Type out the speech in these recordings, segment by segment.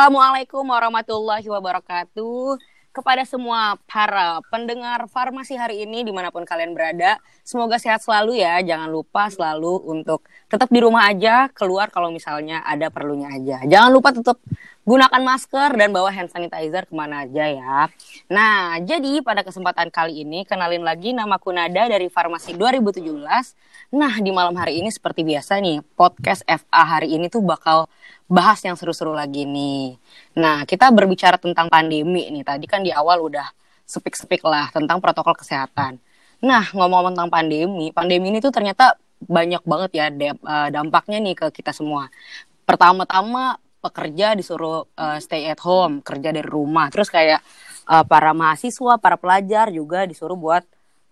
Assalamualaikum warahmatullahi wabarakatuh kepada semua para pendengar farmasi hari ini di mana pun kalian berada. Semoga sehat selalu ya. Jangan lupa selalu untuk tetap di rumah aja, keluar kalau misalnya ada perlunya aja. Jangan lupa tetap gunakan masker dan bawa hand sanitizer ke mana aja ya. Nah, jadi pada kesempatan kali ini kenalin lagi nama Kunada dari Farmasi 2017. Nah, di malam hari ini seperti biasa nih, podcast FA hari ini tuh bakal bahas yang seru-seru lagi nih. Nah, kita berbicara tentang pandemi nih. Tadi kan di awal udah sepik-sepik lah tentang protokol kesehatan. Nah, ngomong-ngomong tentang pandemi, pandemi ini tuh ternyata banyak banget ya eh, dampaknya nih ke kita semua. Pertama-tama pekerja disuruh uh, stay at home, kerja dari rumah. Terus kayak uh, para mahasiswa, para pelajar juga disuruh buat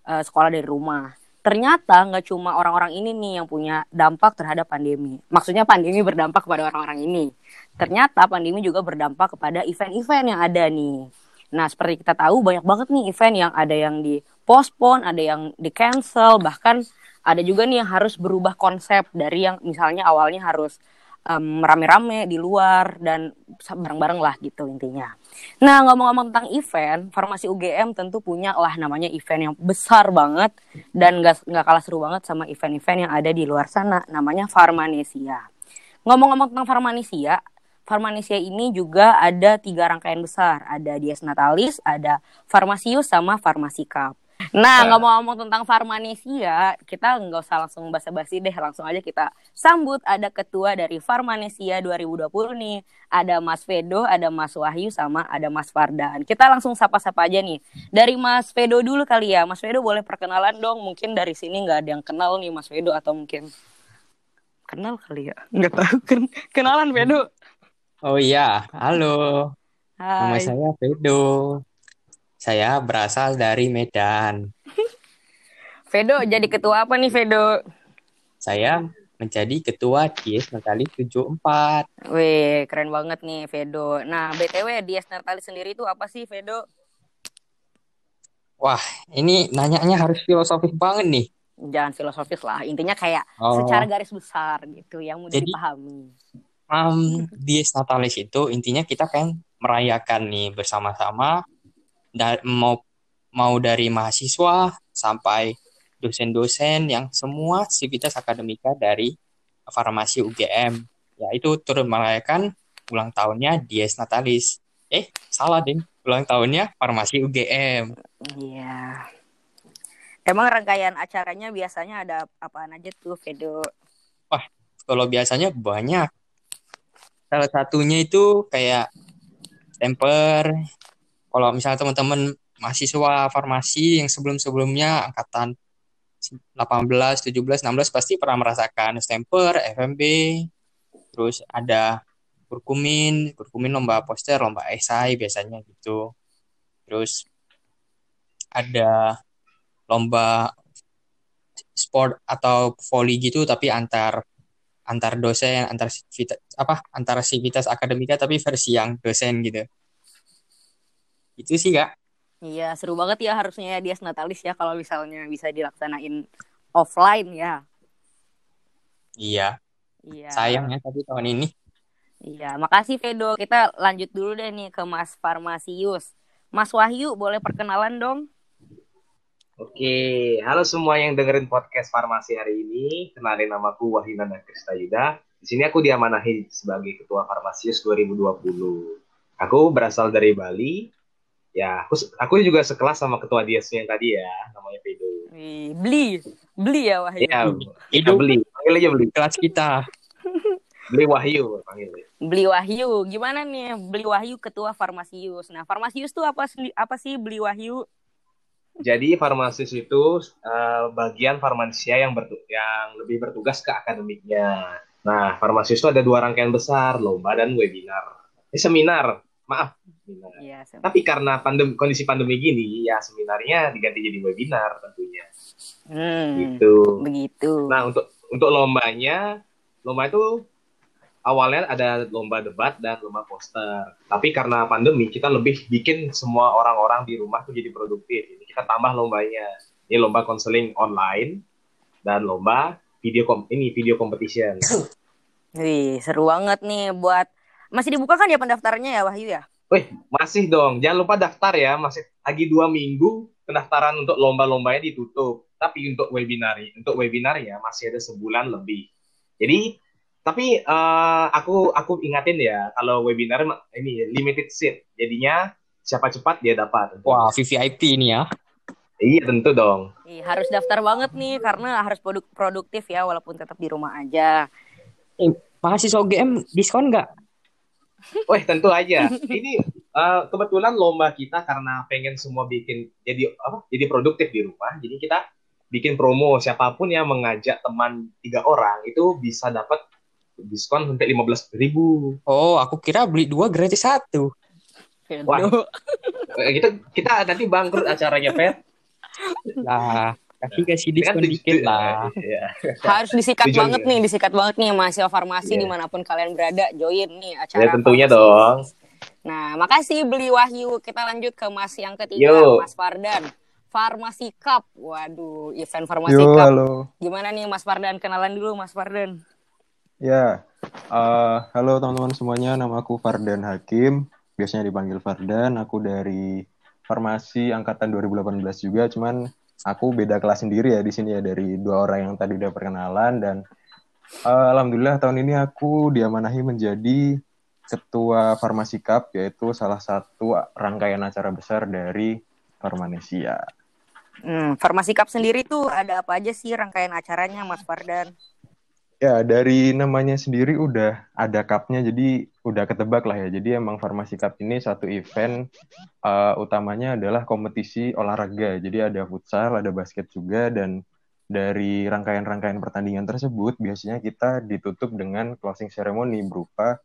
uh, sekolah dari rumah. Ternyata nggak cuma orang-orang ini nih yang punya dampak terhadap pandemi. Maksudnya pandemi berdampak kepada orang-orang ini. Ternyata pandemi juga berdampak kepada event-event yang ada nih. Nah, seperti kita tahu banyak banget nih event yang ada yang di postpone, ada yang di cancel, bahkan ada juga nih yang harus berubah konsep dari yang misalnya awalnya harus um, rame-rame di luar dan bareng-bareng lah gitu intinya. Nah ngomong-ngomong tentang event, Farmasi UGM tentu punya lah namanya event yang besar banget dan gak, gak kalah seru banget sama event-event yang ada di luar sana, namanya Farmanesia. Ngomong-ngomong tentang Farmanesia, Farmanesia ini juga ada tiga rangkaian besar, ada Dias Natalis, ada Farmasius sama Farmasi Cup. Nah, ngomong-ngomong tentang Farmanesia, kita nggak usah langsung basa-basi deh, langsung aja kita sambut ada ketua dari Farmanesia 2020 nih. Ada Mas Fedo, ada Mas Wahyu, sama ada Mas Fardan. Kita langsung sapa-sapa aja nih. Dari Mas Fedo dulu kali ya. Mas Fedo boleh perkenalan dong. Mungkin dari sini nggak ada yang kenal nih Mas Fedo atau mungkin kenal kali ya? Nggak tahu. Ken kenalan Fedo. Oh iya, halo. Hai. Nama saya Fedo. Saya berasal dari Medan. Fedo jadi ketua apa nih Fedo? Saya menjadi ketua Dies Natalis 74. Wih, keren banget nih Fedo. Nah, BTW Dies Natalis sendiri itu apa sih Fedo? Wah, ini nanyanya harus filosofis banget nih. Jangan filosofis lah, intinya kayak oh. secara garis besar gitu yang mudah Jadi, dipahami. Um, Dies Natalis itu intinya kita kan merayakan nih bersama-sama da mau mau dari mahasiswa sampai dosen-dosen yang semua sivitas akademika dari farmasi UGM ya itu turut merayakan ulang tahunnya Dies Natalis. Eh salah ding ulang tahunnya farmasi UGM iya. Emang rangkaian acaranya biasanya ada apaan aja tuh Fedo? Wah kalau biasanya banyak. Salah satunya itu kayak temper kalau misalnya teman-teman mahasiswa farmasi yang sebelum-sebelumnya angkatan 18, 17, 16 pasti pernah merasakan stemper, FMB, terus ada kurkumin, kurkumin lomba poster, lomba esai biasanya gitu. Terus ada lomba sport atau volley gitu tapi antar antar dosen, antar apa sivitas akademika tapi versi yang dosen gitu. Itu sih kak. Iya seru banget ya harusnya dia Natalis ya kalau misalnya bisa dilaksanain offline ya. Iya. Iya. Sayangnya tapi tahun ini. Iya, makasih Fedo. Kita lanjut dulu deh nih ke Mas Farmasius. Mas Wahyu, boleh perkenalan dong? Oke, halo semua yang dengerin podcast Farmasi hari ini. Kenalin namaku Wahyu Nanda Krista Yuda. Di sini aku diamanahi sebagai Ketua Farmasius 2020. Aku berasal dari Bali, ya aku aku juga sekelas sama ketua Dias yang tadi ya namanya Pedo beli beli ya Wahyu. Ya kita beli panggil aja beli. Kelas kita. Beli Wahyu panggil beli Wahyu. Gimana nih beli Wahyu ketua Farmasius? Nah Farmasius tuh apa apa sih beli Wahyu? Jadi farmasis itu uh, bagian farmasia yang bertu yang lebih bertugas ke akademiknya. Nah, farmasis itu ada dua rangkaian besar, lomba dan webinar. Eh, seminar, maaf, seminar. Ya, Tapi karena pandemi, kondisi pandemi gini, ya seminarnya diganti jadi webinar tentunya. Hmm, gitu. Begitu. Nah untuk untuk lombanya, lomba itu awalnya ada lomba debat dan lomba poster. Tapi karena pandemi, kita lebih bikin semua orang-orang di rumah tuh jadi produktif. Jadi kita tambah lombanya. Ini lomba konseling online dan lomba video kom ini video competition. Wih, seru banget nih buat Masih dibuka kan ya pendaftarannya ya Wahyu ya? Wih, masih dong. Jangan lupa daftar ya. Masih lagi dua minggu pendaftaran untuk lomba-lombanya ditutup. Tapi untuk webinar, untuk webinar ya masih ada sebulan lebih. Jadi, tapi uh, aku aku ingatin ya kalau webinar ini limited seat. Jadinya siapa cepat dia dapat. Wah, VVIP ini ya. Iya tentu dong. Iya, harus daftar banget nih karena harus produk produktif ya walaupun tetap di rumah aja. Eh, mahasiswa GM diskon nggak? Wah tentu aja. Ini uh, kebetulan lomba kita karena pengen semua bikin jadi apa? Jadi produktif di rumah. Jadi kita bikin promo siapa pun yang mengajak teman tiga orang itu bisa dapat diskon sampai lima belas ribu. Oh, aku kira beli dua gratis satu. Wah, kita kita nanti bangkrut acaranya, Pet. Lah, tapi kasih diskon dikit lah. Ya. Harus disikat Tujuan banget ya. nih, disikat banget nih mahasiswa farmasi yeah. di mana pun kalian berada, join nih acara. Ya tentunya farmasi. dong. Nah, makasih beli Wahyu. Kita lanjut ke Mas yang ketiga, Yo. Mas Fardan. Farmasi Cup. Waduh, event Farmasi Yo, Cup. Halo. Gimana nih Mas Fardan? Kenalan dulu Mas Fardan. Ya, uh, halo teman-teman semuanya. Nama aku Fardan Hakim. Biasanya dipanggil Fardan. Aku dari Farmasi angkatan 2018 juga. Cuman aku beda kelas sendiri ya di sini ya dari dua orang yang tadi udah perkenalan dan uh, alhamdulillah tahun ini aku diamanahi menjadi ketua Farmasi Cup yaitu salah satu rangkaian acara besar dari Farmanesia. Hmm, Farmasi Cup sendiri tuh ada apa aja sih rangkaian acaranya Mas Fardan? Ya, dari namanya sendiri udah ada cupnya, jadi udah ketebak lah ya. Jadi emang Farmasi Cup ini satu event uh, utamanya adalah kompetisi olahraga. Jadi ada futsal, ada basket juga, dan dari rangkaian-rangkaian pertandingan tersebut biasanya kita ditutup dengan closing ceremony berupa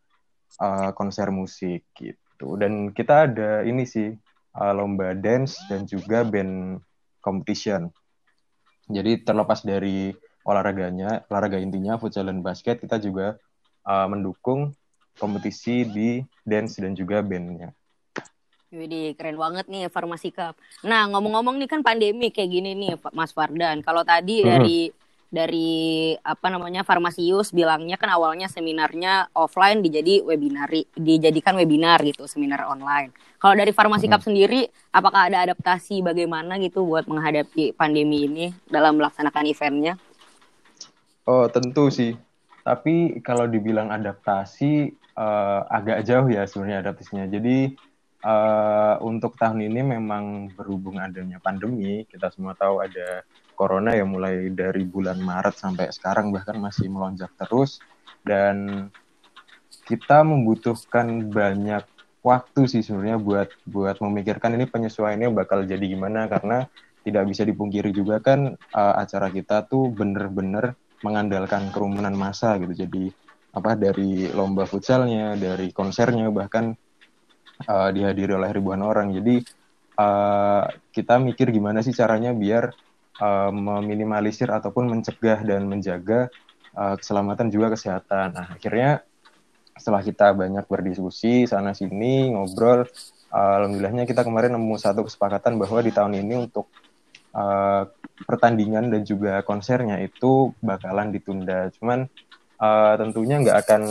uh, konser musik gitu. Dan kita ada ini sih uh, lomba dance dan juga band competition. Jadi terlepas dari olahraganya, olahraga intinya futsal dan basket, kita juga uh, mendukung kompetisi di dance dan juga bandnya. Widih, keren banget nih Farmasi Cup. Nah, ngomong-ngomong nih kan pandemi kayak gini nih Mas Fardan. Kalau tadi hmm. dari dari apa namanya Farmasius bilangnya kan awalnya seminarnya offline dijadi webinar dijadikan webinar gitu seminar online. Kalau dari Farmasi Cup hmm. sendiri apakah ada adaptasi bagaimana gitu buat menghadapi pandemi ini dalam melaksanakan eventnya? Oh, tentu sih. Tapi kalau dibilang adaptasi uh, agak jauh ya sebenarnya adaptasinya. Jadi uh, untuk tahun ini memang berhubung adanya pandemi, kita semua tahu ada corona ya mulai dari bulan Maret sampai sekarang bahkan masih melonjak terus dan kita membutuhkan banyak waktu sih sebenarnya buat buat memikirkan ini penyesuaiannya bakal jadi gimana karena tidak bisa dipungkiri juga kan uh, acara kita tuh bener-bener mengandalkan kerumunan massa gitu. Jadi apa dari lomba futsalnya, dari konsernya bahkan uh, dihadiri oleh ribuan orang. Jadi uh, kita mikir gimana sih caranya biar uh, meminimalisir ataupun mencegah dan menjaga uh, keselamatan juga kesehatan. Nah, akhirnya setelah kita banyak berdiskusi sana sini ngobrol, uh, alhamdulillahnya kita kemarin nemu satu kesepakatan bahwa di tahun ini untuk uh, pertandingan dan juga konsernya itu bakalan ditunda. Cuman uh, tentunya nggak akan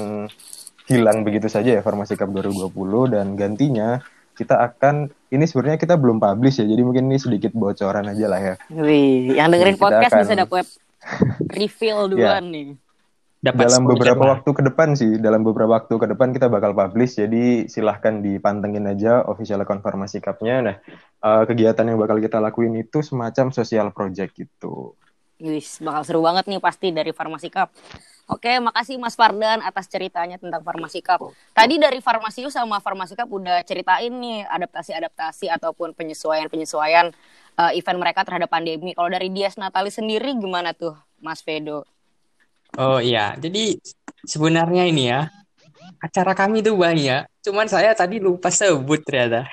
hilang begitu saja ya Farmasi Cup 2020 dan gantinya kita akan ini sebenarnya kita belum publish ya jadi mungkin ini sedikit bocoran aja lah ya. Wih, yang dengerin podcast akan... bisa dapat reveal ya. duluan ya. nih dapat dalam beberapa waktu ke depan sih dalam beberapa waktu ke depan kita bakal publish jadi silahkan dipantengin aja official konfirmasi cupnya nah uh, kegiatan yang bakal kita lakuin itu semacam social project gitu Wis, bakal seru banget nih pasti dari Farmasi Cup. Oke, makasih Mas Fardan atas ceritanya tentang Farmasi Cup. Tadi dari Farmasius sama Farmasi Cup udah ceritain nih adaptasi-adaptasi ataupun penyesuaian-penyesuaian uh, event mereka terhadap pandemi. Kalau dari Dias Natali sendiri gimana tuh, Mas Fedo? Oh iya, jadi sebenarnya ini ya acara kami itu banyak, cuman saya tadi lupa sebut ternyata.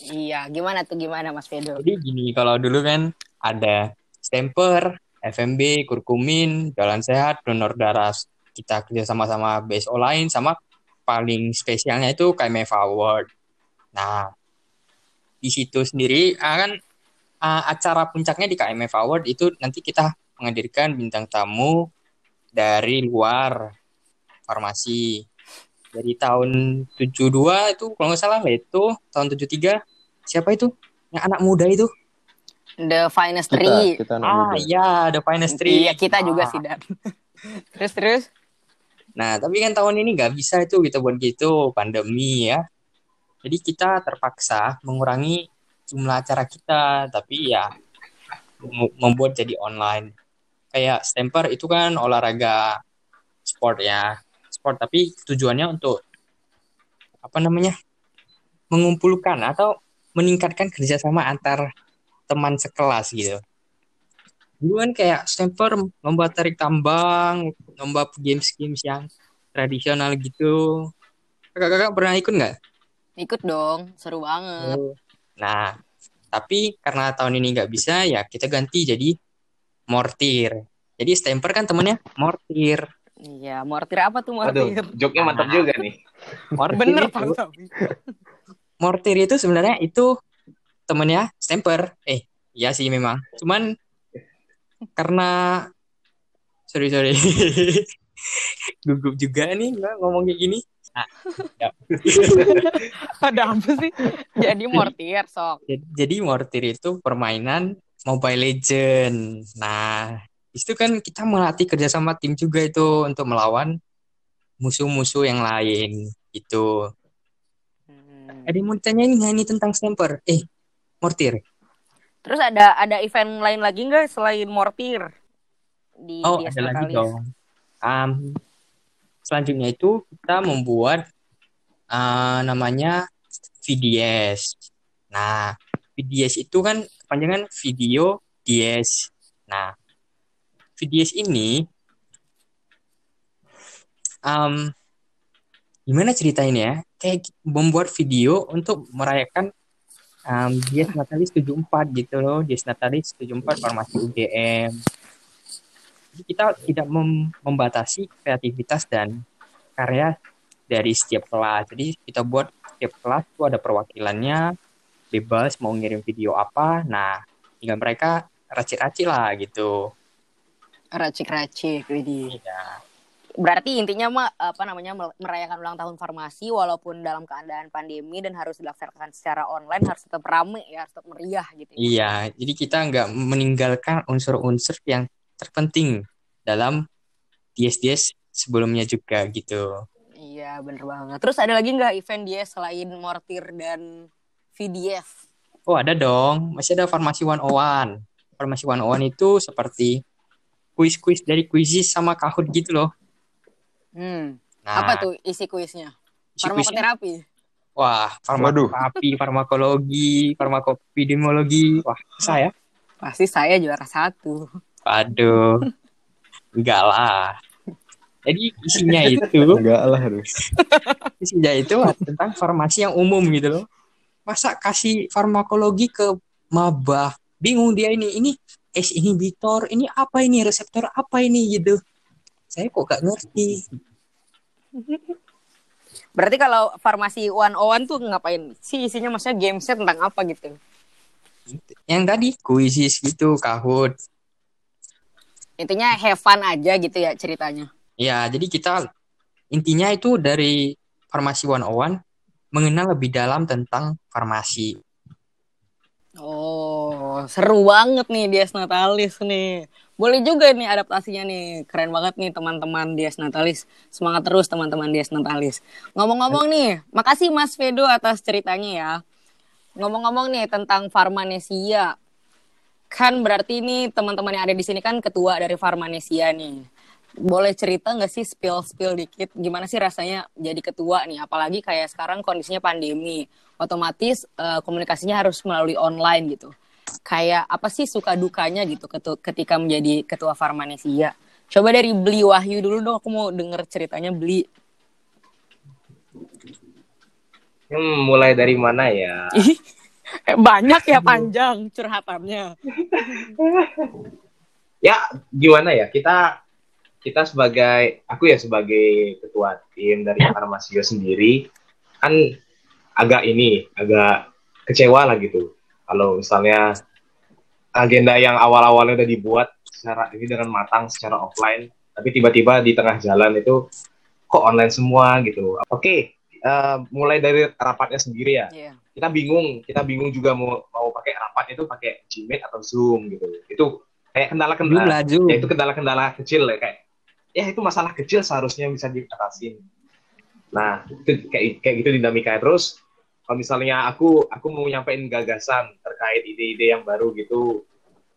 Iya, gimana tuh gimana Mas Fedo? Jadi gini, kalau dulu kan ada stemper, FMB, kurkumin, jalan sehat, donor darah kita kerja sama-sama BSO lain, sama paling spesialnya itu KMF Award. Nah, di situ sendiri akan uh, ah, acara puncaknya di KMF Award itu nanti kita menghadirkan bintang tamu dari luar farmasi. dari tahun 72 itu kalau nggak salah Leto tahun 73 siapa itu yang anak muda itu The Finest Kita, Three. kita anak ah iya The Finest Three Iya, kita juga Ah. sih, Dan. terus, terus. Nah, tapi kan tahun ini nggak bisa itu kita buat gitu, pandemi ya. Jadi kita terpaksa mengurangi jumlah acara kita, tapi ya mem- membuat jadi online. Kayak stemper itu kan olahraga sport ya, sport tapi tujuannya untuk apa namanya mengumpulkan atau meningkatkan kerjasama antar teman sekelas gitu. Dulu kan kayak stemper lomba tarik tambang, lomba games-games yang tradisional gitu. Kakak-kakak pernah ikut nggak? Ikut dong, seru banget. Nah, tapi karena tahun ini nggak bisa, ya kita ganti jadi mortir. Jadi stemper kan temennya mortir. Iya, mortir apa tuh Aduh, mortir? joknya mantap juga nih. Mortir Bener, itu, mortir itu sebenarnya itu temennya stemper. Eh, iya sih memang. Cuman karena sorry sorry gugup juga nih nggak ngomong kayak gini. Nah, ya. Ada apa sih? Jadi mortir, sok. Jadi, jadi Mortir itu permainan Mobile Legend. Nah, itu kan kita melatih kerjasama tim juga itu untuk melawan musuh-musuh yang lain gitu. Hmm. Ada yang mau ditanyain nggak ini tentang sniper? Eh, Mortir. Terus ada ada event lain lagi nggak selain mortir? Di Oh, Dias ada lagi dong. Um, selanjutnya itu kita membuat uh, namanya VDS. Nah, VDS itu kan kepanjangan video DS. Nah, VDS ini um, gimana ceritainnya ya? Kayak membuat video untuk merayakan um, Dies Natalis 74 gitu loh. Dies Natalis 74 Farmasi UGM. Jadi kita tidak mem- membatasi kreativitas dan karya dari setiap kelas. Jadi kita buat setiap kelas itu ada perwakilannya, bebas mau ngirim video apa. Nah, tinggal mereka racik-racik lah gitu. Racik-racik, widih. Ya. Berarti intinya mah apa namanya merayakan ulang tahun farmasi walaupun dalam keadaan pandemi dan harus dilaksanakan secara online harus tetap rame ya, harus tetap meriah gitu. ya. Iya, jadi kita nggak meninggalkan unsur-unsur yang terpenting dalam DS-DS sebelumnya juga gitu. Iya, bener banget. Terus ada lagi nggak event dia selain mortir dan VDF? Oh, ada dong. Masih ada Farmasi 101. Farmasi 101 itu seperti kuis-kuis dari kuisis sama kahut gitu loh. Hmm. Nah, Apa tuh isi kuisnya? isi kuisnya Farmakoterapi. Wah, farmakoterapi, farmakologi, farmakopidemiologi. Wah, saya? Pasti saya juara satu. Aduh. Enggak lah. Jadi isinya itu, Enggak lah harus. isinya itu tentang farmasi yang umum gitu loh. Masa kasih farmakologi ke maba? Bingung dia ini. Ini S inhibitor, ini apa ini? Reseptor apa ini gitu. Saya kok gak ngerti. Berarti kalau farmasi 101 tuh ngapain? sih isinya maksudnya game set tentang apa gitu? Yang tadi kuisis gitu, kahut. Intinya have fun aja gitu ya ceritanya. Ya, jadi kita intinya itu dari Farmasi 101 mengenal lebih dalam tentang farmasi. Oh, seru banget nih Dias Natalis nih. Boleh juga nih adaptasinya nih. Keren banget nih teman-teman Dias Natalis. Semangat terus teman-teman Dias Natalis. Ngomong-ngomong nih, makasih Mas Fedo atas ceritanya ya. Ngomong-ngomong nih tentang Farmanesia. Kan berarti nih teman-teman yang ada di sini kan ketua dari Farmanesia nih. Boleh cerita nggak sih spill-spill dikit gimana sih rasanya jadi ketua nih? Apalagi kayak sekarang kondisinya pandemi. Otomatis eh, komunikasinya harus melalui online gitu. Kayak apa sih suka dukanya gitu ketika menjadi ketua Farmanesia? Coba dari Beli Wahyu dulu dong, aku mau denger ceritanya Beli. Hmm, mulai dari mana ya? Eh, banyak ya panjang curhatannya. Ya, gimana ya? Kita kita sebagai aku ya sebagai ketua tim dari Farmasio sendiri kan agak ini, agak kecewa lah gitu. Kalau misalnya agenda yang awal-awalnya udah dibuat secara ini dengan matang secara offline, tapi tiba-tiba di tengah jalan itu kok online semua gitu. Oke, eh, mulai dari rapatnya sendiri ya. Iya. Kita bingung, kita bingung juga mau mau pakai rapat itu pakai Gmeet atau Zoom gitu. Itu kayak kendala-kendala ya itu kendala-kendala kecil ya kayak ya itu masalah kecil seharusnya bisa diatasin nah itu kayak kayak gitu dinamika terus kalau misalnya aku aku mau nyampein gagasan terkait ide-ide yang baru gitu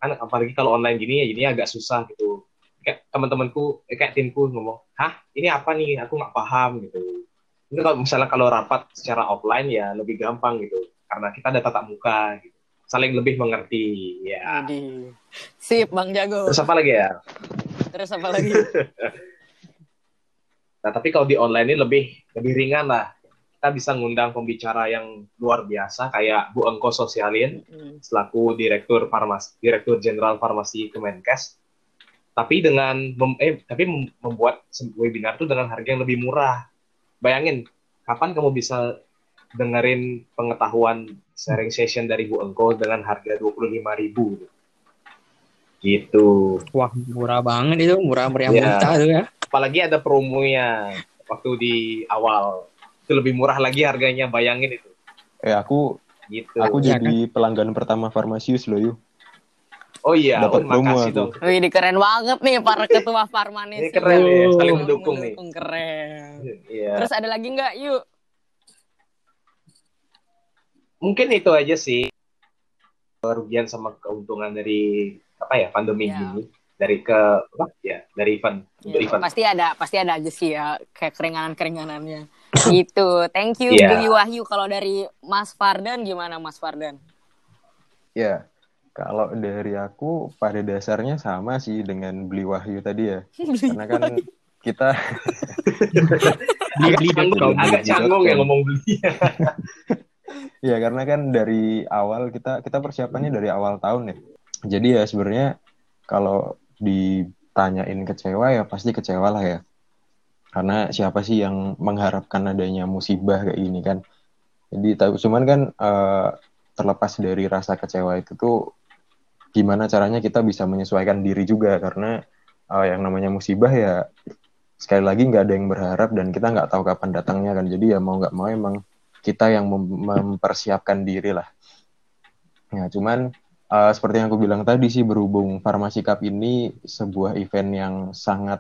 kan apalagi kalau online gini ya jadi agak susah gitu. Kayak teman-temanku eh, kayak timku ngomong hah ini apa nih? Aku nggak paham gitu. Ini kalau misalnya kalau rapat secara offline ya lebih gampang gitu karena kita ada tatap muka gitu. Saling lebih mengerti ya. Jadi sip Bang Jago. terus apa lagi ya? Terus apa lagi? Nah, tapi kalau di online ini lebih lebih ringan lah. Kita bisa ngundang pembicara yang luar biasa kayak Bu Engko Sosialin selaku Direktur Farmasi, Direktur Jenderal Farmasi Kemenkes. Tapi dengan mem- eh tapi mem- membuat webinar itu dengan harga yang lebih murah. Bayangin, kapan kamu bisa dengerin pengetahuan sharing session dari Bu Engko dengan harga 25.000 Gitu. Wah, murah banget itu, murah meriah Iya. muntah tuh ya. apalagi ada promonya waktu di awal itu lebih murah lagi harganya bayangin itu Eh aku gitu aku Iya jadi pelanggan pertama Farmasius loh yuk. oh iya dapat oh, promo makasih aku. dong Wih, ini keren banget nih para ketua Farmanis. Ini keren nih, Oh. saling mendukung nih. Keren. iya Terus ada lagi nggak? Yuk. mungkin itu aja sih kerugian sama keuntungan dari apa ya pandemi Iya. gini dari ke apa ya dari event untuk Ya, event pasti ada, pasti ada aja sih ya kayak keringanan-keringanannya. Gitu. Thank you Iya. Billy Wahyu. Kalau dari Mas Fardan gimana Mas Fardan? Ya, kalau dari aku pada dasarnya sama sih dengan beli Wahyu tadi ya. Karena kan kita Beli agak canggung, agak ya ngomong beli ya karena kan dari awal kita kita persiapannya dari awal tahun ya. Jadi ya sebenarnya kalau ditanyain kecewa ya pasti kecewa lah ya. Karena siapa sih yang mengharapkan adanya musibah kayak gini kan. Jadi tapi cuman kan eh, terlepas dari rasa kecewa itu tuh gimana caranya kita bisa menyesuaikan diri juga? Karena eh, yang namanya musibah ya sekali lagi nggak ada yang berharap dan kita nggak tahu kapan datangnya kan? Jadi ya mau nggak mau emang kita yang mem- mempersiapkan diri lah. Ya cuman eh, seperti yang aku bilang tadi sih berhubung Farmasi Cup ini sebuah event yang sangat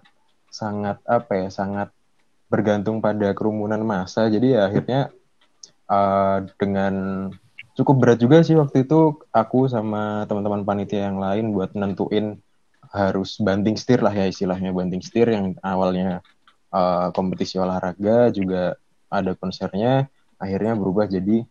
sangat apa ya sangat bergantung pada kerumunan massa. Jadi ya akhirnya eh, dengan cukup berat juga sih waktu itu aku sama teman-teman panitia yang lain buat nentuin harus banting setir lah ya istilahnya banting setir yang awalnya uh, kompetisi olahraga juga ada konsernya akhirnya berubah jadi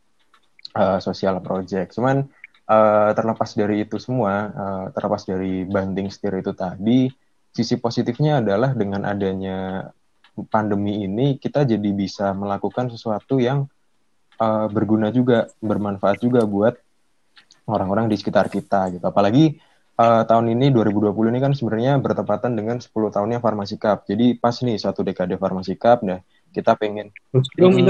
uh, sosial project. Cuman uh, terlepas dari itu semua uh, terlepas dari banting setir itu tadi sisi positifnya adalah dengan adanya pandemi ini kita jadi bisa melakukan sesuatu yang uh, berguna juga bermanfaat juga buat orang-orang di sekitar kita gitu apalagi uh, tahun ini 2020 ini kan sebenarnya bertepatan dengan 10 tahunnya Farmasi Cup. Jadi pas nih satu dekade Farmasi Cup, nah kita pengen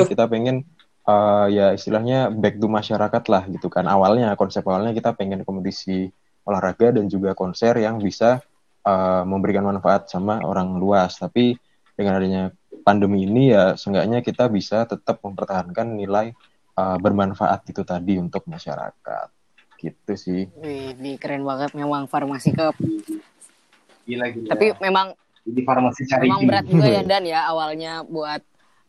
Hmm, kita pengen uh, ya istilahnya back to masyarakat lah gitu kan. Awalnya konsep awalnya kita pengen kompetisi olahraga dan juga konser yang bisa uh, memberikan manfaat sama orang luas. Tapi dengan adanya pandemi ini ya seenggaknya kita bisa tetap mempertahankan nilai uh, bermanfaat itu tadi untuk masyarakat. Gitu sih. Wih, ini keren banget memang Farmasi Cup. gila gila Tapi memang di farmasi cari memang berat juga ya Dan ya awalnya buat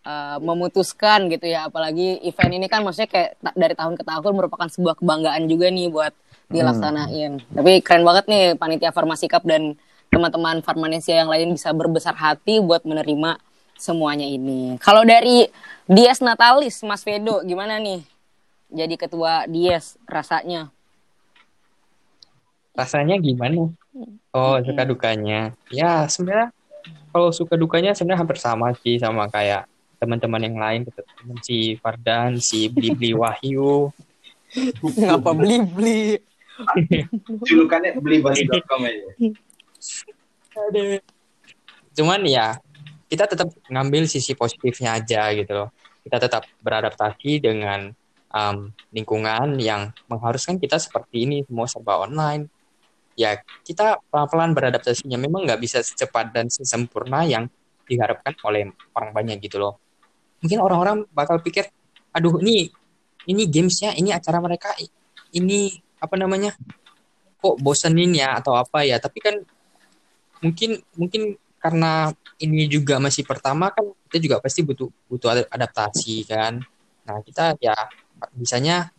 uh, memutuskan gitu ya apalagi event ini kan maksudnya kayak ta- dari tahun ke tahun merupakan sebuah kebanggaan juga nih buat dilaksanain. Tapi keren banget nih panitia Farmasi Cup dan teman-teman Farmanesia yang lain bisa berbesar hati buat menerima semuanya ini. Kalau dari Dias Natalis, Mas Vedo, gimana nih? Jadi ketua Dias rasanya? Rasanya gimana? Oh, suka dukanya. Ya, sebenarnya kalau suka dukanya sebenarnya hampir sama sih sama kayak teman-teman yang lain gitu. Teman si Fardan, si Bli-Bli Wahyu. Ngapa beli-beli? julukannya beli bali.com aja Cuman ya kita tetap ngambil sisi positifnya aja gitu loh. Kita tetap beradaptasi dengan um, lingkungan yang mengharuskan kita seperti ini semua serba online. Ya kita pelan-pelan beradaptasinya. Memang nggak bisa secepat dan sesempurna yang diharapkan oleh orang banyak gitu loh. Mungkin orang-orang bakal pikir, aduh ini ini gamesnya, ini acara mereka, ini apa namanya, kok bosenin ya atau apa ya. Tapi kan mungkin mungkin karena ini juga masih pertama kan kita juga pasti butuh butuh adaptasi kan. Nah kita ya bisanya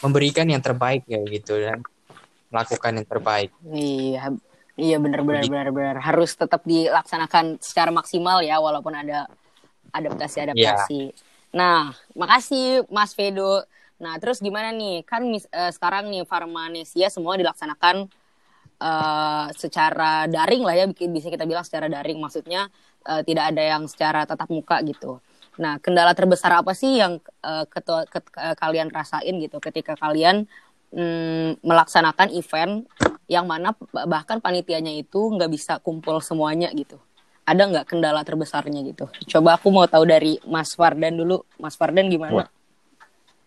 memberikan yang terbaik ya gitu dan melakukan yang terbaik. Iya, iya benar-benar benar-benar harus tetap dilaksanakan secara maksimal ya walaupun ada adaptasi-adaptasi. Yeah. Nah, makasih Mas Fedo. Nah, terus gimana nih? Kan uh, sekarang nih Farmanesia semua dilaksanakan uh, secara daring lah ya, bisa kita bilang secara daring. Maksudnya uh, tidak ada yang secara tatap muka gitu. Nah, kendala terbesar apa sih yang uh, ketua, ke, uh, kalian rasain gitu ketika kalian mm, melaksanakan event yang mana bahkan panitianya itu nggak bisa kumpul semuanya gitu? Ada nggak kendala terbesarnya gitu? Coba aku mau tahu dari Mas Fardan dulu. Mas Fardan gimana? Wah.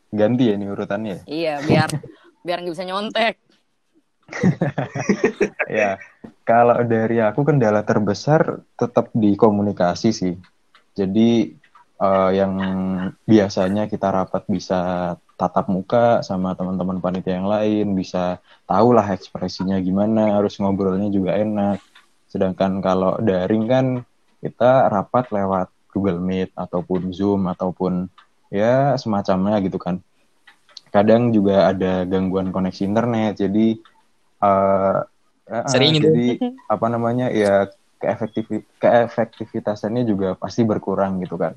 Ganti ya ini urutannya. Iya, biar biar nggak bisa nyontek. ya, kalau dari aku kendala terbesar tetap di komunikasi sih. Jadi uh, yang biasanya kita rapat bisa tatap muka sama teman-teman panitia yang lain, bisa tahulah ekspresinya gimana, harus ngobrolnya juga enak. Sedangkan kalau daring kan kita rapat lewat Google Meet ataupun Zoom ataupun ya semacamnya gitu kan. Kadang juga ada gangguan koneksi internet, jadi uh, sering uh, jadi apa namanya ya keefektif keefektivitasannya juga pasti berkurang gitu kan.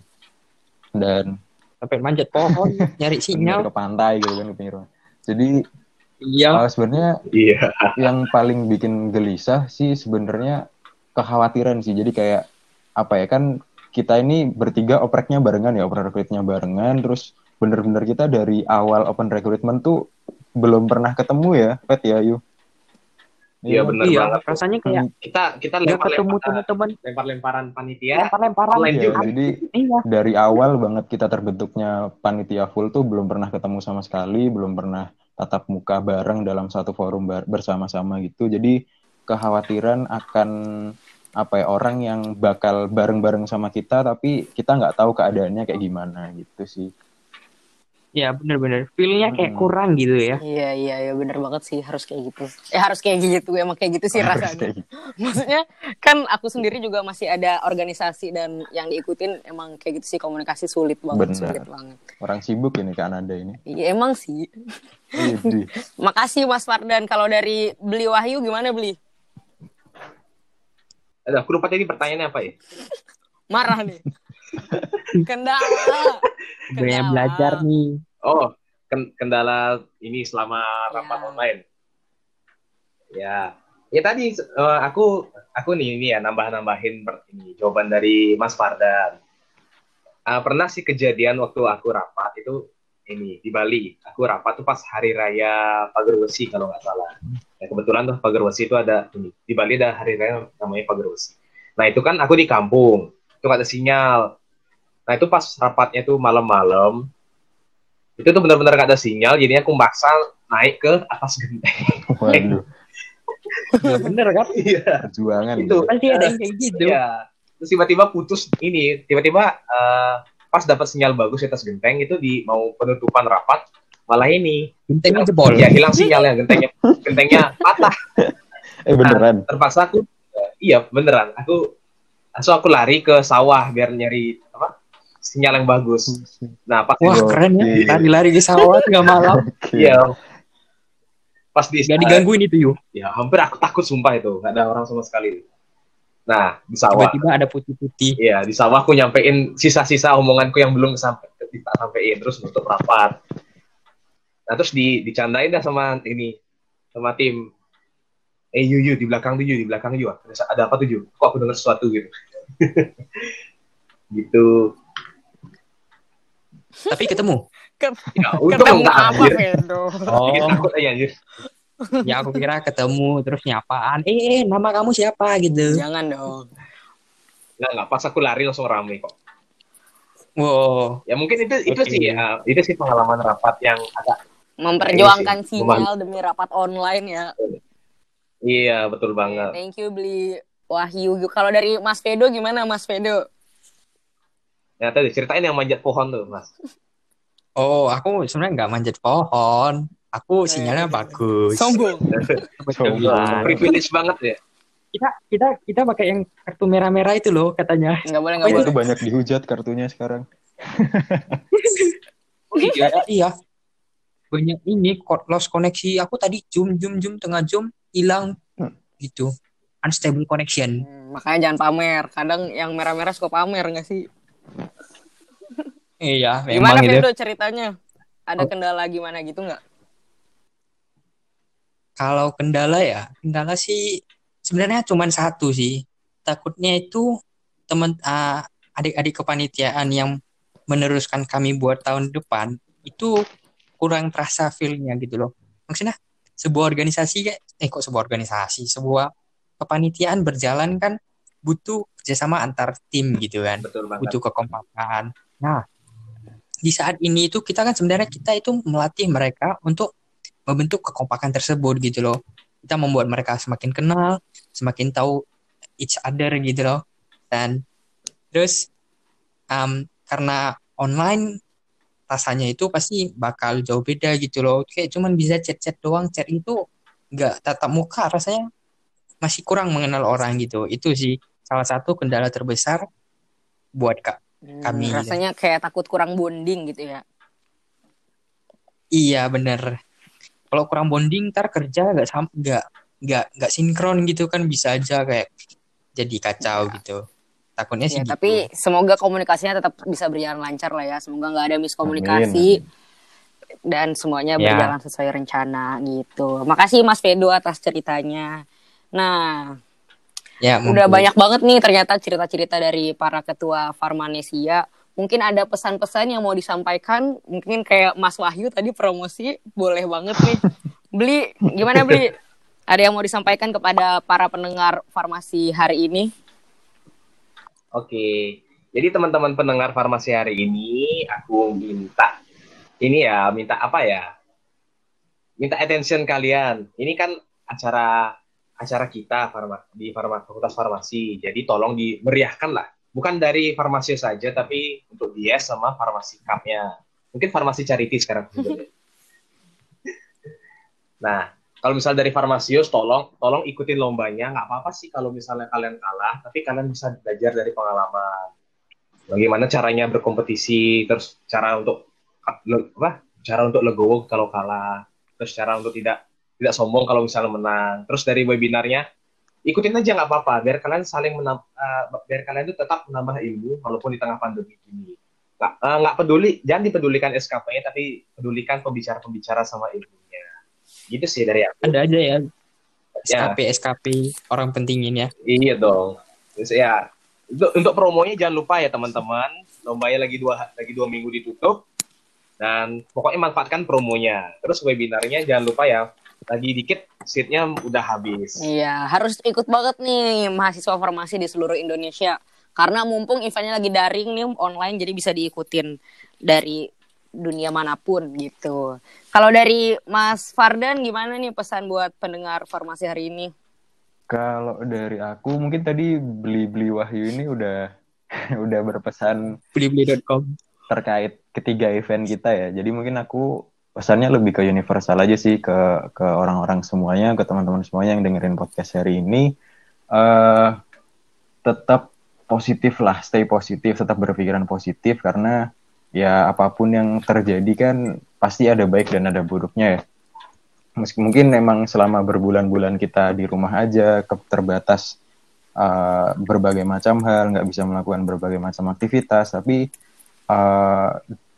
Dan sampai manjat pohon nyari sinyal. ke pantai gitu kan ke jadi iya. Uh, sebenarnya iya. yang paling bikin gelisah sih sebenarnya kekhawatiran sih. Jadi kayak apa ya kan kita ini bertiga opreknya barengan ya open recruitnya barengan. Terus bener-bener kita dari awal open recruitment tuh belum pernah ketemu ya Pet ya Yu? Iya, iya. benar iya, banget. Rasanya kayak kita kita lempar ketemu teman-teman. lempar-lemparan panitia. Lempar-lemparan. Iya, juga. Jadi iya. dari awal banget kita terbentuknya panitia full tuh belum pernah ketemu sama sekali, belum pernah tatap muka bareng dalam satu forum bersama-sama gitu. Jadi kekhawatiran akan apa ya orang yang bakal bareng-bareng sama kita tapi kita nggak tahu keadaannya kayak gimana gitu sih. Ya bener-bener feelnya kayak hmm. kurang gitu ya. Iya iya iya bener banget sih harus kayak gitu. Eh harus kayak gitu emang kayak gitu sih rasanya. Gitu. Maksudnya kan aku sendiri juga masih ada organisasi dan yang diikutin emang kayak gitu sih komunikasi sulit banget bener. sulit banget. Orang sibuk ini kan ada ini. Iya emang sih. Makasih Mas Fardan. Kalau dari beli Wahyu gimana beli? Ada aku lupa tadi pertanyaannya apa ya? Marah nih. kendala. Banyak belajar nih. Oh, kendala ini selama rapat ya. online. Ya, ya tadi uh, aku aku nih ini ya nambah-nambahin ini jawaban dari Mas Fardan. Uh, pernah sih kejadian waktu aku rapat itu ini di Bali. Aku rapat tuh pas hari raya Pagerwesi kalau nggak salah. Ya, kebetulan tuh Pagerwesi itu ada ini di Bali ada hari raya namanya Pagerwesi. Nah itu kan aku di kampung, itu nggak ada sinyal. Nah itu pas rapatnya tuh malam-malam, itu tuh benar-benar gak ada sinyal, jadinya aku maksa naik ke atas genteng. Waduh. ya, bener kan? Iya. Perjuangan. Itu pasti ada yang kayak gitu. Iya. Terus tiba-tiba putus ini, tiba-tiba uh, pas dapat sinyal bagus di atas genteng itu di mau penutupan rapat malah ini gentengnya jebol. Ya hilang sinyalnya, gentengnya gentengnya patah. Eh beneran. Nah, terpaksa aku iya beneran. Aku langsung aku lari ke sawah biar nyari sinyal yang bagus. Nah, pas Wah, keren ya. Lari-lari di sawah tengah malam. Iya. Pas di Gak digangguin itu, yuk. Ya, hampir aku takut sumpah itu. Gak ada orang sama sekali. Nah, di sawah. Tiba-tiba ada putih-putih. Iya, di sawah aku nyampein sisa-sisa omonganku yang belum sampai tak sampein terus nutup rapat. Nah, terus di dicandain dah sama ini sama tim. Eh, yu, yu di belakang tuh, yu, di belakang yu. Ada apa tuh, yu? Kok aku dengar sesuatu gitu. gitu. Tapi ketemu. Ket ya, ketemu apa, Fendo? Oh. Takut aja, anjir. Ya aku kira ketemu terus nyapaan. Eh, eh, nama kamu siapa gitu. Jangan dong. Nggak, nggak. Pas aku lari langsung rame kok. Wow. Ya mungkin itu itu sih ya, itu sih pengalaman rapat yang agak memperjuangkan sinyal demi rapat online ya. Iya, betul banget. Thank you, Beli. Wahyu. Kalau dari Mas Fedo gimana Mas Fedo? Ya tadi ceritain yang manjat pohon tuh, Mas. Oh, aku sebenarnya nggak manjat pohon. Aku sinyalnya bagus. Sombong. Sombong. Privilege banget ya. Kita kita kita pakai yang kartu merah-merah itu loh katanya. Nggak boleh, nggak Oh, boleh. itu banyak dihujat kartunya sekarang. Oh, iya, iya. Banyak ini lost koneksi. Aku tadi zoom zoom zoom tengah zoom hilang Hmm. gitu. Unstable connection. Hmm, makanya jangan pamer. Kadang yang merah-merah suka pamer nggak sih? Iya, Gimana memang itu. Fedo ceritanya? Ada Oh. kendala gimana gitu nggak? Kalau kendala ya, kendala sih sebenarnya cuma satu sih. Takutnya itu teman ah, adik-adik kepanitiaan yang meneruskan kami buat tahun depan itu kurang terasa feel-nya gitu loh. Maksudnya sebuah organisasi kayak eh kok sebuah organisasi, sebuah kepanitiaan berjalan kan butuh kerjasama antar tim gitu kan Betul banget. butuh kekompakan. Nah, di saat ini itu kita kan sebenarnya kita itu melatih mereka untuk membentuk kekompakan tersebut gitu loh. Kita membuat mereka semakin kenal, semakin tahu each other gitu loh. Dan terus um, karena online rasanya itu pasti bakal jauh beda gitu loh. Kayak cuman bisa chat-chat doang, chat itu nggak tatap muka rasanya masih kurang mengenal orang gitu. Itu sih salah satu kendala terbesar buat kak Hmm, Kami- rasanya kayak takut kurang bonding gitu ya. Iya bener. Kalau kurang bonding ntar kerja nggak sam nggak nggak nggak sinkron gitu kan bisa aja kayak jadi kacau gitu. Takutnya sih Ya, gitu. tapi semoga komunikasinya tetap bisa berjalan lancar lah ya. Semoga nggak ada miskomunikasi dan semuanya Ya. berjalan sesuai rencana gitu. Makasih Mas Fedo atas ceritanya. Nah, ya udah mungkin. banyak banget nih ternyata cerita-cerita dari para ketua Farmanesia. Mungkin ada pesan-pesan yang mau disampaikan. Mungkin kayak Mas Wahyu tadi promosi, boleh banget nih. Beli, gimana beli? Ada yang mau disampaikan kepada para pendengar farmasi hari ini? Oke. Jadi teman-teman pendengar farmasi hari ini aku minta ini ya, minta apa ya? Minta attention kalian. Ini kan acara acara kita farma, di farma, Fakultas Farmasi. Jadi tolong dimeriahkan lah. Bukan dari farmasi saja, tapi untuk dia sama farmasi cup-nya. Mungkin farmasi charity sekarang. nah, kalau misal dari Farmasius, tolong tolong ikutin lombanya. Nggak apa-apa sih kalau misalnya kalian kalah, tapi kalian bisa belajar dari pengalaman. Bagaimana caranya berkompetisi, terus cara untuk apa? Cara untuk legowo kalau kalah, terus cara untuk tidak tidak sombong kalau misalnya menang. Terus dari webinarnya, ikutin aja nggak apa-apa, biar kalian saling menam, eh, biar kalian itu tetap menambah ilmu walaupun di tengah pandemi ini. Nggak, nggak peduli, jangan dipedulikan SKP-nya, tapi pedulikan pembicara-pembicara sama ilmunya. Gitu sih dari aku. ada aja ya Ya. SKP SKP orang pentingin ya. Iya dong. Terus ya untuk, untuk promonya jangan lupa ya teman-teman. Lombanya lagi dua lagi dua minggu ditutup. Dan pokoknya manfaatkan promonya. Terus webinarnya jangan lupa ya. Lagi dikit seatnya udah habis. Iya, harus ikut banget nih mahasiswa farmasi di seluruh Indonesia. Karena mumpung eventnya lagi daring nih online jadi bisa diikutin dari dunia mana pun gitu. Kalau dari Mas Fardan gimana nih pesan buat pendengar farmasi hari ini? Kalau dari aku mungkin tadi beli-beli Wahyu ini udah udah berpesan Blibli.com. terkait ketiga event kita ya. Jadi mungkin aku pesannya lebih ke universal aja sih ke ke orang-orang semuanya, ke teman-teman semuanya yang dengerin podcast hari ini. eh tetap positif lah, stay positif, tetap berpikiran positif karena ya apa pun yang terjadi kan pasti ada baik dan ada buruknya ya. Meski mungkin memang selama berbulan-bulan kita di rumah aja, terbatas uh, berbagai macam hal, nggak bisa melakukan berbagai macam aktivitas, tapi uh,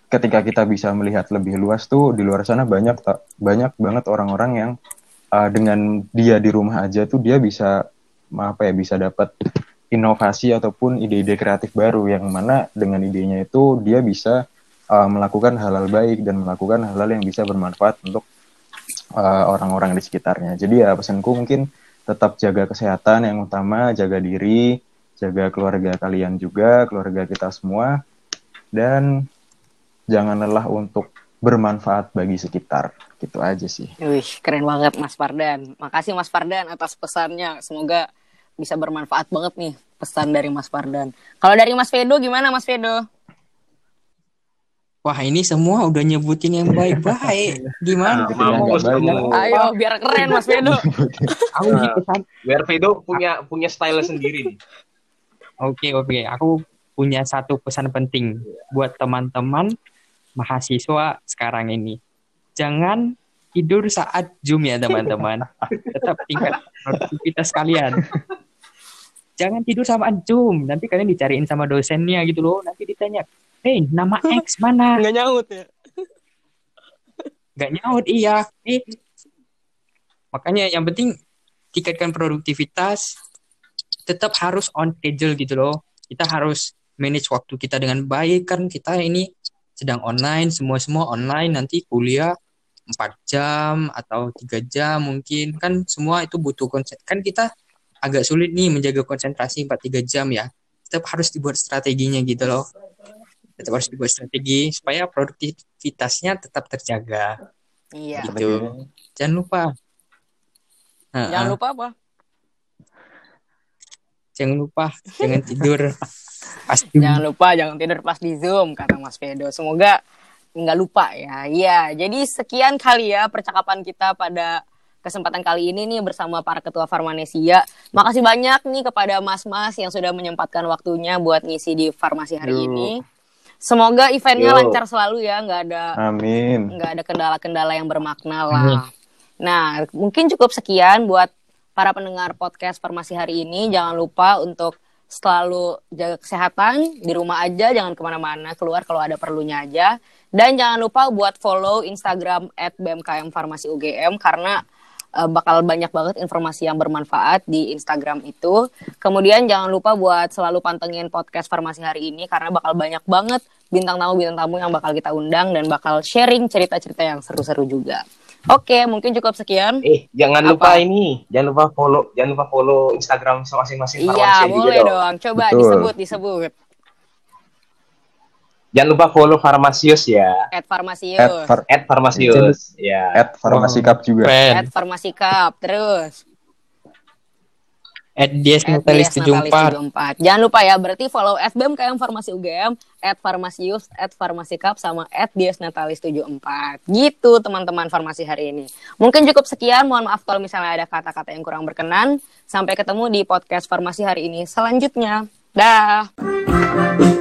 ketika kita bisa melihat lebih luas tuh di luar sana banyak banyak banget orang-orang yang uh, dengan dia di rumah aja tuh dia bisa apa ya bisa dapat inovasi ataupun ide-ide kreatif baru yang mana dengan idenya itu dia bisa uh, melakukan hal-hal baik dan melakukan hal-hal yang bisa bermanfaat untuk uh, orang-orang di sekitarnya. Jadi ya pesanku mungkin tetap jaga kesehatan yang utama, jaga diri, jaga keluarga kalian juga, keluarga kita semua, dan jangan lelah untuk bermanfaat bagi sekitar. Gitu aja sih. Wih, keren banget Mas Fardan. Makasih Mas Fardan atas pesannya. Semoga bisa bermanfaat banget nih pesan dari Mas Fardan. Kalau dari Mas Fedo gimana Mas Fedo? Wah ini semua udah nyebutin yang baik-baik. Gimana? Nah, kamu. Ayo biar keren Mas Fedo. Aku Nah. gitu kan. Biar Vedo punya punya style sendiri. Oke oke. Aku punya satu pesan penting buat teman-teman mahasiswa sekarang ini. Jangan tidur saat zoom ya teman-teman. Tetap tingkat produktivitas kalian. Jangan tidur sama zoom. Nanti kalian dicariin sama dosennya gitu loh. Nanti ditanya, Hei, nama X mana? Nggak nyaut ya. nggak nyaut iya eh makanya yang penting tingkatkan produktivitas tetap harus on schedule gitu loh kita harus manage waktu kita dengan baik kan kita ini sedang online semua semua online nanti kuliah 4 jam atau tiga jam mungkin. Kan semua itu butuh konsen kan kita agak sulit nih menjaga konsentrasi 4-3 jam ya. Tetap harus dibuat strateginya gitu loh. Tetap harus dibuat strategi supaya produktivitasnya tetap terjaga. Iya. gitu. Jangan lupa. Jangan ah, lupa apa? jangan lupa jangan tidur pasti Jangan lupa jangan tidur pas di Zoom kata Mas Fedo. Semoga nggak lupa ya. Iya, jadi sekian kali ya percakapan kita pada kesempatan kali ini nih bersama para ketua Farmanesia. Makasih banyak nih kepada Mas-mas yang sudah menyempatkan waktunya buat ngisi di farmasi hari Yo. ini. Semoga eventnya Yo. lancar selalu ya, nggak ada Amin. nggak ada kendala-kendala yang bermakna lah. Nah, mungkin cukup sekian buat para pendengar podcast Farmasi hari ini. Jangan lupa untuk selalu jaga kesehatan di rumah aja, jangan ke mana-mana, keluar kalau ada perlunya aja. Dan jangan lupa buat follow Instagram at BMKM Farmasi UGM karena eh, bakal banyak banget informasi yang bermanfaat di Instagram itu. Kemudian jangan lupa buat selalu pantengin podcast Farmasi hari ini karena bakal banyak banget bintang tamu-bintang tamu yang bakal kita undang dan bakal sharing cerita-cerita yang seru-seru juga. Oke, mungkin cukup sekian. Eh, jangan Apa? lupa ini, jangan lupa follow, jangan lupa follow Instagram masing-masing Iya, juga boleh dong. dong. Coba Betul. disebut, disebut. Jangan lupa follow Farmasius ya. At At, Farmasius, far, At Farmasius. Ya. at Farmasi Cup juga. At Farmasi Cup, terus. At DS At Natalis DS Natalis 74 74. Jangan lupa ya, berarti follow at BMKM Farmasi UGM, at Farmasius, at Farmasi Cup, sama at DS Natalis 74. Gitu teman-teman farmasi hari ini. Mungkin cukup sekian, mohon maaf kalau misalnya ada kata-kata yang kurang berkenan. Sampai ketemu di podcast farmasi hari ini selanjutnya. Dah.